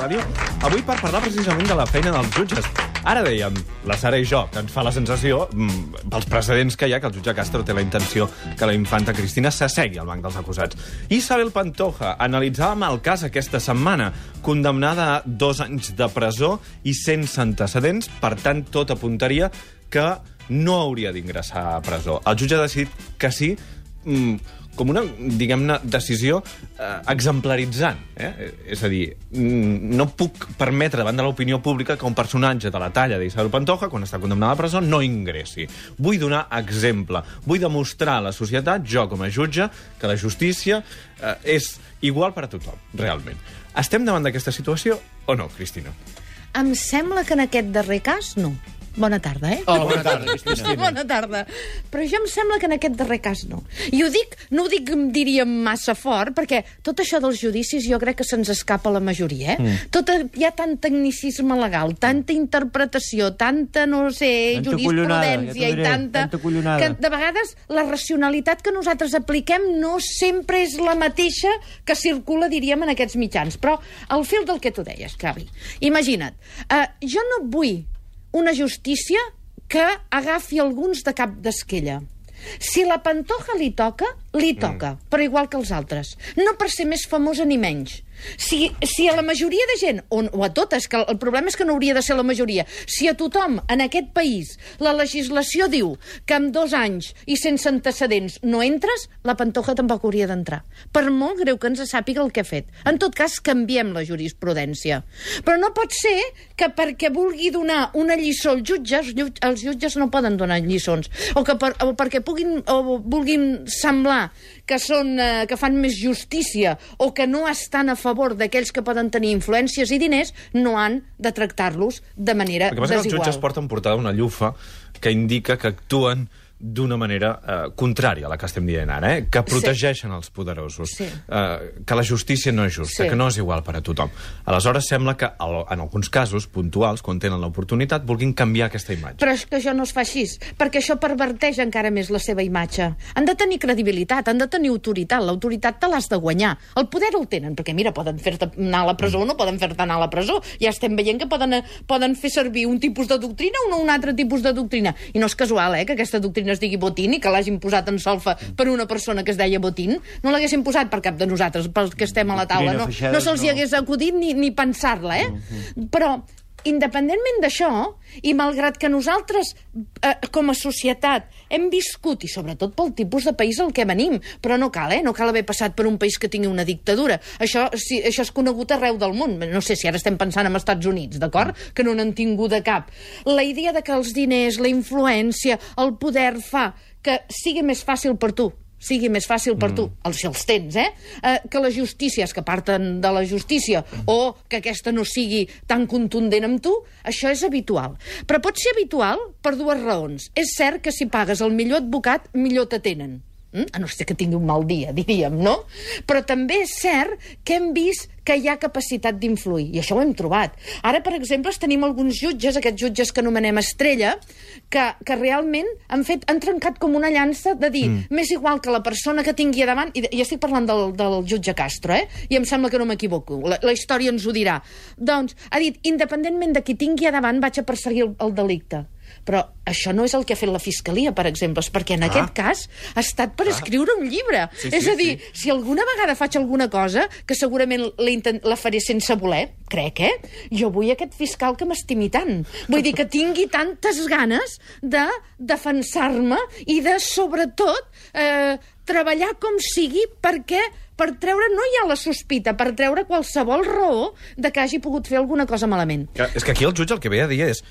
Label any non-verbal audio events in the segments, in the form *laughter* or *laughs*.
ràdio, avui per parlar precisament de la feina dels jutges. Ara dèiem, la Sara i jo, que ens fa la sensació, mm, pels precedents que hi ha, que el jutge Castro té la intenció que la infanta Cristina s'assegui al banc dels acusats. Isabel Pantoja, analitzàvem el cas aquesta setmana, condemnada a dos anys de presó i sense antecedents, per tant, tot apuntaria que no hauria d'ingressar a presó. El jutge ha decidit que sí, mm, com una, diguem-ne, decisió eh, exemplaritzant. Eh? És a dir, no puc permetre davant de l'opinió pública que un personatge de la talla d'Isabel Pantoja, quan està condemnada a presó, no ingressi. Vull donar exemple. Vull demostrar a la societat, jo com a jutge, que la justícia eh, és igual per a tothom, realment. Estem davant d'aquesta situació o no, Cristina? Em sembla que en aquest darrer cas, no. Bona tarda, eh? Hola, bona tarda, *laughs* Cristina. Bona tarda. Però jo em sembla que en aquest darrer cas no. I ho dic, no ho dic, diríem, massa fort, perquè tot això dels judicis jo crec que se'ns escapa la majoria, eh? Mm. Tot, hi ha tant tecnicisme legal, tanta interpretació, tanta, no sé, Tanta jurisprudència ja t'ho i diré, tanta... tanta. Que de vegades la racionalitat que nosaltres apliquem no sempre és la mateixa que circula, diríem, en aquests mitjans. Però al fil del que tu deies, Xavi, imagina't, uh, jo no vull una justícia que agafi alguns de cap d'esquella. Si la Pantoja li toca, li toca, mm. però igual que els altres. No per ser més famosa ni menys. Si, si a la majoria de gent, o, o a totes, que el, problema és que no hauria de ser la majoria, si a tothom en aquest país la legislació diu que amb dos anys i sense antecedents no entres, la Pantoja tampoc hauria d'entrar. Per molt greu que ens sàpiga el que ha fet. En tot cas, canviem la jurisprudència. Però no pot ser que perquè vulgui donar una lliçó als jutges, els jutges no poden donar lliçons, o, que per, o perquè puguin, o vulguin semblar que, són, eh, que fan més justícia o que no estan a favor d'aquells que poden tenir influències i diners, no han de tractar-los de manera El que passa és que els desigual. jutges porten portada una llufa que indica que actuen d'una manera eh, contrària a la que estem dient ara, eh? que protegeixen els poderosos, Sí. eh, que la justícia no és justa, Sí. que no és igual per a tothom. Aleshores, sembla que en alguns casos puntuals, quan tenen l'oportunitat, vulguin canviar aquesta imatge. Però és que això no es fa així, perquè això perverteix encara més la seva imatge. Han de tenir credibilitat, han de tenir autoritat. L'autoritat te l'has de guanyar. El poder el tenen, perquè mira, poden fer-te anar a la presó o no poden fer-te anar a la presó. Ja estem veient que poden, poden fer servir un tipus de doctrina o no un altre tipus de doctrina. I no és casual, eh, que aquesta doctrina es digui Botín i que l'hagin posat en solfa per una persona que es deia Botín. No l'haguessin posat per cap de nosaltres, pels que estem a la taula. No, no se'ls hi no. hagués acudit ni, ni pensar-la, eh? Però independentment d'això, i malgrat que nosaltres, eh, com a societat, hem viscut, i sobretot pel tipus de país al que venim, però no cal, eh? No cal haver passat per un país que tingui una dictadura. Això, sí, això és conegut arreu del món. No sé si ara estem pensant en Estats Units, d'acord? Que no n'han tingut de cap. La idea de que els diners, la influència, el poder fa que sigui més fàcil per tu sigui més fàcil per tu, els, si els tens, eh? eh? Que la justícia, és que parten de la justícia, o que aquesta no sigui tan contundent amb tu, això és habitual. Però pot ser habitual per dues raons. És cert que si pagues el millor advocat, millor t'atenen. Mm? A no ser que tingui un mal dia, *laughs* diríem, no? Però també és cert que hem vist que hi ha capacitat d'influir, i això ho hem trobat. Ara, per exemple, tenim alguns jutges, aquests jutges que anomenem estrella, que, que realment han, fet, han trencat com una llança de dir, mm. m'és igual que la persona que tingui a davant, i, i estic parlant del, del jutge Castro, eh? i em sembla que no m'equivoco, la, la història ens ho dirà. Doncs, ha dit, independentment de qui tingui a davant, vaig a perseguir el, el delicte. Però això no és el que ha fet la Fiscalia, per exemple, és perquè en Ah. aquest cas ha estat per escriure un llibre. Sí, és sí, a dir, sí. si alguna vegada faig alguna cosa, que segurament la, la faré sense voler, crec, eh? Jo vull aquest fiscal que m'estimi tant. Vull dir que tingui tantes ganes de defensar-me i de, sobretot, eh, treballar com sigui perquè per treure, no hi ha la sospita, per treure qualsevol raó de que hagi pogut fer alguna cosa malament. Que, és que aquí el jutge el que ve a dir és...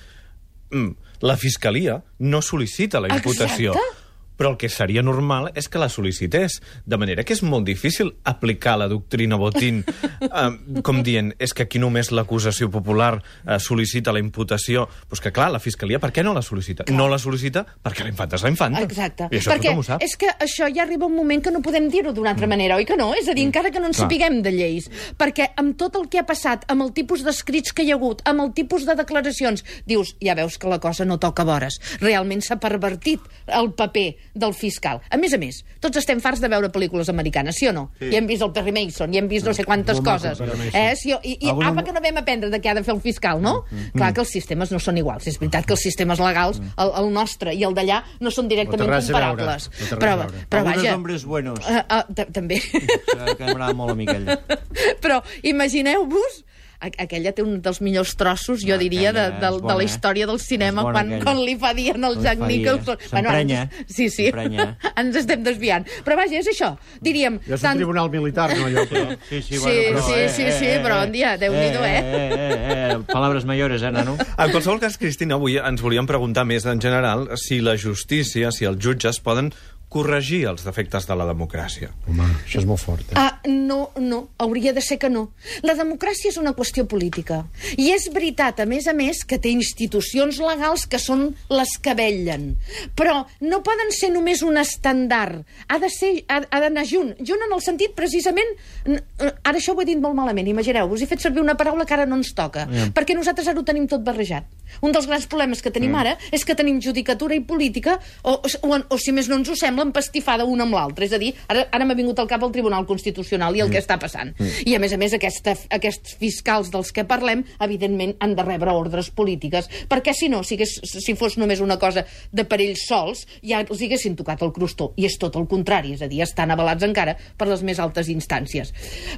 Mm, la Fiscalia no sol·licita la imputació. Exacte. Però el que seria normal és que la sol·licités. De manera que és molt difícil aplicar la doctrina Botín *laughs* eh, com dient, és que aquí només l'acusació popular eh, sol·licita la imputació. Pues que clar, la Fiscalia per què no la sol·licita? No la sol·licita perquè la infanta és la infanta. Exacte. I això Perquè tothom ho sap. Mm. és que això ja arriba un moment que no podem dir-ho d'una altra manera, oi que no? És a dir, encara que no en Clar. sapiguem de lleis. Perquè amb tot el que ha passat, amb el tipus d'escrits que hi ha hagut, amb el tipus de declaracions, dius, ja veus que la cosa no toca vores. Realment s'ha pervertit el paper del fiscal. A més a més, tots estem farts de veure pel·lícules americanes, sí o no? Sí. I hem vist el Perry Mason, i hem vist no sé quantes maco, coses. Eh? Sí, I, i Alguna- apa que no vam aprendre de què ha de fer el fiscal, no? Mm. Clar que els sistemes no són iguals. És veritat que els sistemes legals, el, el nostre i el d'allà, no són directament No comparables. No però, però vaja... hombres buenos. Uh, uh, també. Que, m'agrada molt a mi aquell. *laughs* Però imagineu-vos aquella té un dels millors trossos, jo diria, de, de, de la eh? història del cinema, bona, quan, aquella. quan li fa dient al Jack dir, Nicholson. s'emprenya, ens- sí, sí, *laughs* ens estem desviant. Però vaja, és això. Diríem... Ja és un tribunal militar, no, allò, però... Sí, sí, Sí, bueno, però, sí, eh, sí, eh, sí, eh, però eh, un dia, Déu-n'hi-do, eh? Eh, eh, eh, palabras mayores, eh, nano? En qualsevol cas, Cristina, avui ens volíem preguntar més en general si la justícia, si els jutges poden corregir els defectes de la democràcia. Home, això és molt fort, eh? Ah, no, no, hauria de ser que no. La democràcia és una qüestió política. I és veritat, a més a més, que té institucions legals que són les que vetllen. Però no poden ser només un estandard. Ha de ser, ha, ha d'anar junt. Junt en el sentit, precisament... eh, Ara això ho he dit molt malament, imagineu-vos. He fet servir una paraula que ara no ens toca. Ja. Perquè nosaltres ara ho tenim tot barrejat. Un dels grans problemes que tenim ara és que tenim judicatura i política, o, o, o si més no ens ho sembla, empastifada una amb l'altra. És a dir, ara, ara m'ha vingut al cap el Tribunal Constitucional i el que està passant. I, a més a més, aquesta, aquests fiscals dels que parlem, evidentment, han de rebre ordres polítiques, perquè si no, si, hagués, si fos només una cosa de per ells sols, ja els haguessin tocat el crostó. I és tot el contrari, és a dir, estan avalats encara per les més altes instàncies.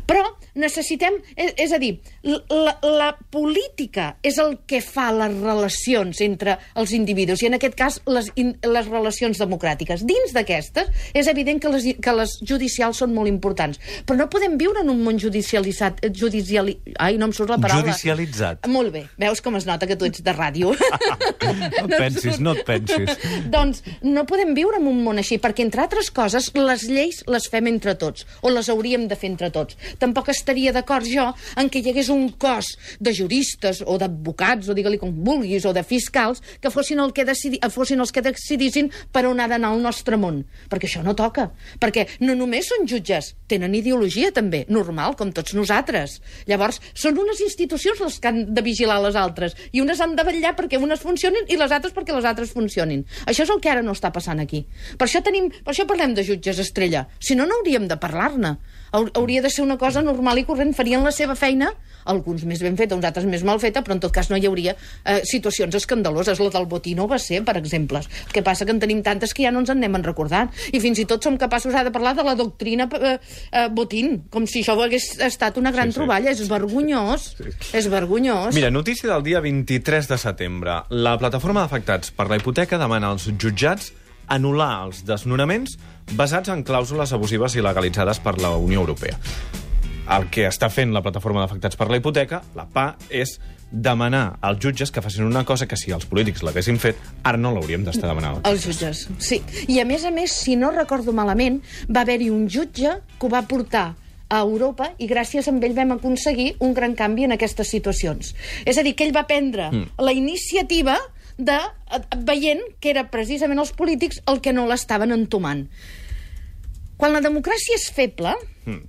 Però necessitem, és, és a dir, la, la política és el que fa les relacions entre els individus, i en aquest cas les, les relacions democràtiques. Dins d'aquestes, és evident que les, que les judicials són molt importants, però no podem viure en un món judicialitzat, eh, judiciali... Ai, no em surt la paraula. Judicialitzat. Molt bé, veus com es nota que tu ets de ràdio. *laughs* No et pensis, no et pensis. *laughs* doncs no podem viure en un món així, perquè, entre altres coses, les lleis les fem entre tots, o les hauríem de fer entre tots. Tampoc estaria d'acord jo en que hi hagués un cos de juristes o d'advocats, o digue-li com vulguis, o de fiscals, que fossin, el que decidi, fossin els que decidissin per on ha d'anar el nostre món. Perquè això no toca. Perquè no només són jutges, tenen ideologia també, normal, com tots nosaltres. Llavors, són unes institucions les que han de vigilar les altres, i unes han de vetllar perquè unes funcionin i les altres perquè les altres funcionin. Això és el que ara no està passant aquí. Per això, tenim, per això parlem de jutges estrella. Si no, no hauríem de parlar-ne. Hau- Hauria de ser una cosa normal i corrent. Farien la seva feina, alguns més ben feta, uns altres més mal feta, però en tot cas no hi hauria eh, situacions escandaloses. La del botí no va ser, per exemple. El que passa que en tenim tantes que ja no ens en anem recordant. I fins i tot som capaços ara de parlar de la doctrina eh, eh, botín, com si això hagués estat una gran Sí, sí. troballa. És vergonyós. És vergonyós. Mira, notícia del dia 23 de setembre. La plataforma d'afectats per la hipoteca demana als jutjats anul·lar els desnonaments basats en clàusules abusives i legalitzades per la Unió Europea. El que està fent la plataforma d'afectats per la hipoteca, la PA, és demanar als jutges que facin una cosa que si els polítics l'haguessin fet, ara no l'hauríem d'estar demanant. Els jutges, sí. I a més a més, si no recordo malament, va haver-hi un jutge que ho va portar a Europa i gràcies a ell vam aconseguir un gran canvi en aquestes situacions. És a dir, que ell va prendre mm. la iniciativa de, eh, veient que era precisament els polítics el que no l'estaven entomant. Quan la democràcia és feble, mm.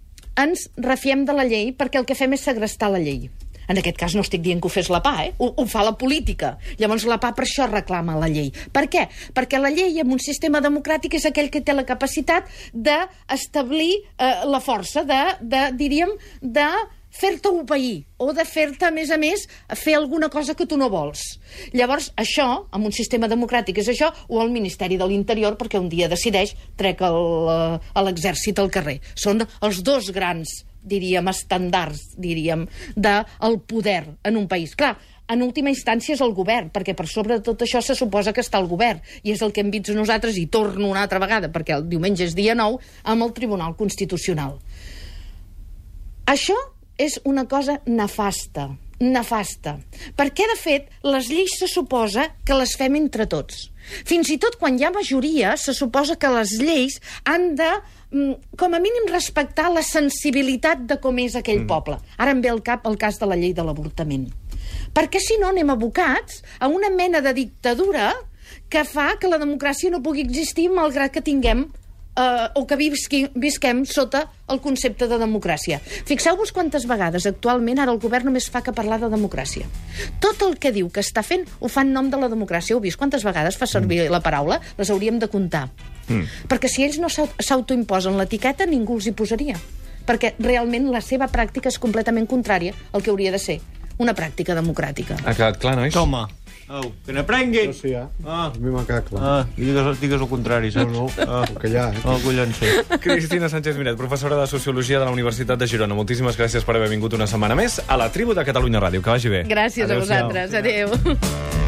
ens refiem de la llei perquè el que fem és segrestar la llei. En aquest cas no estic dient que ho fes la PA, eh? ho, ho fa la política. Llavors la PA per això reclama la llei. Per què? Perquè la llei en un sistema democràtic és aquell que té la capacitat d'establir eh, la força, de, de diríem, de fer-te obeir o de fer-te, a més a més, fer alguna cosa que tu no vols. Llavors, això, en un sistema democràtic, és això, o el Ministeri de l'Interior, perquè un dia decideix trec eh, a l'exèrcit al carrer. Són els dos grans diríem, estandards, diríem, del poder en un país. Clar, en última instància és el govern, perquè per sobre de tot això se suposa que està el govern, i és el que hem vist nosaltres, i torno una altra vegada, perquè el diumenge és dia 9, amb el Tribunal Constitucional. Això és una cosa nefasta, nefasta. Perquè, de fet, les lleis se suposa que les fem entre tots. Fins i tot quan hi ha majoria, se suposa que les lleis han de, mm, com a mínim, respectar la sensibilitat de com és aquell mm. poble. Ara em ve al cap el cas de la llei de l'avortament. Perquè, si no, anem abocats a una mena de dictadura que fa que la democràcia no pugui existir malgrat que tinguem eh, o que visqui, visquem sota el concepte de democràcia. Fixeu-vos quantes vegades actualment ara el govern només fa que parlar de democràcia. Tot el que diu que està fent ho fa en nom de la democràcia. Heu vist quantes vegades fa servir la paraula? Les hauríem de comptar. Mm. Perquè si ells no s'au- s'autoimposen l'etiqueta, ningú els hi posaria. Perquè realment la seva pràctica és completament contrària al que hauria de ser una pràctica democràtica. Ha quedat clar, nois? Toma. Au, que n'aprenguin. No, sí, eh? Ah. A mi m'ha quedat clar. Ah, digues, digues el contrari, saps? No, no, Ah. el que hi ha, eh? Oh, collons, sí. Cristina Sánchez Miret, professora de Sociologia de la Universitat de Girona. Moltíssimes gràcies per haver vingut una setmana més a la tribu de Catalunya Ràdio. Que vagi bé. Gràcies Adéu-siau. a vosaltres. Adéu.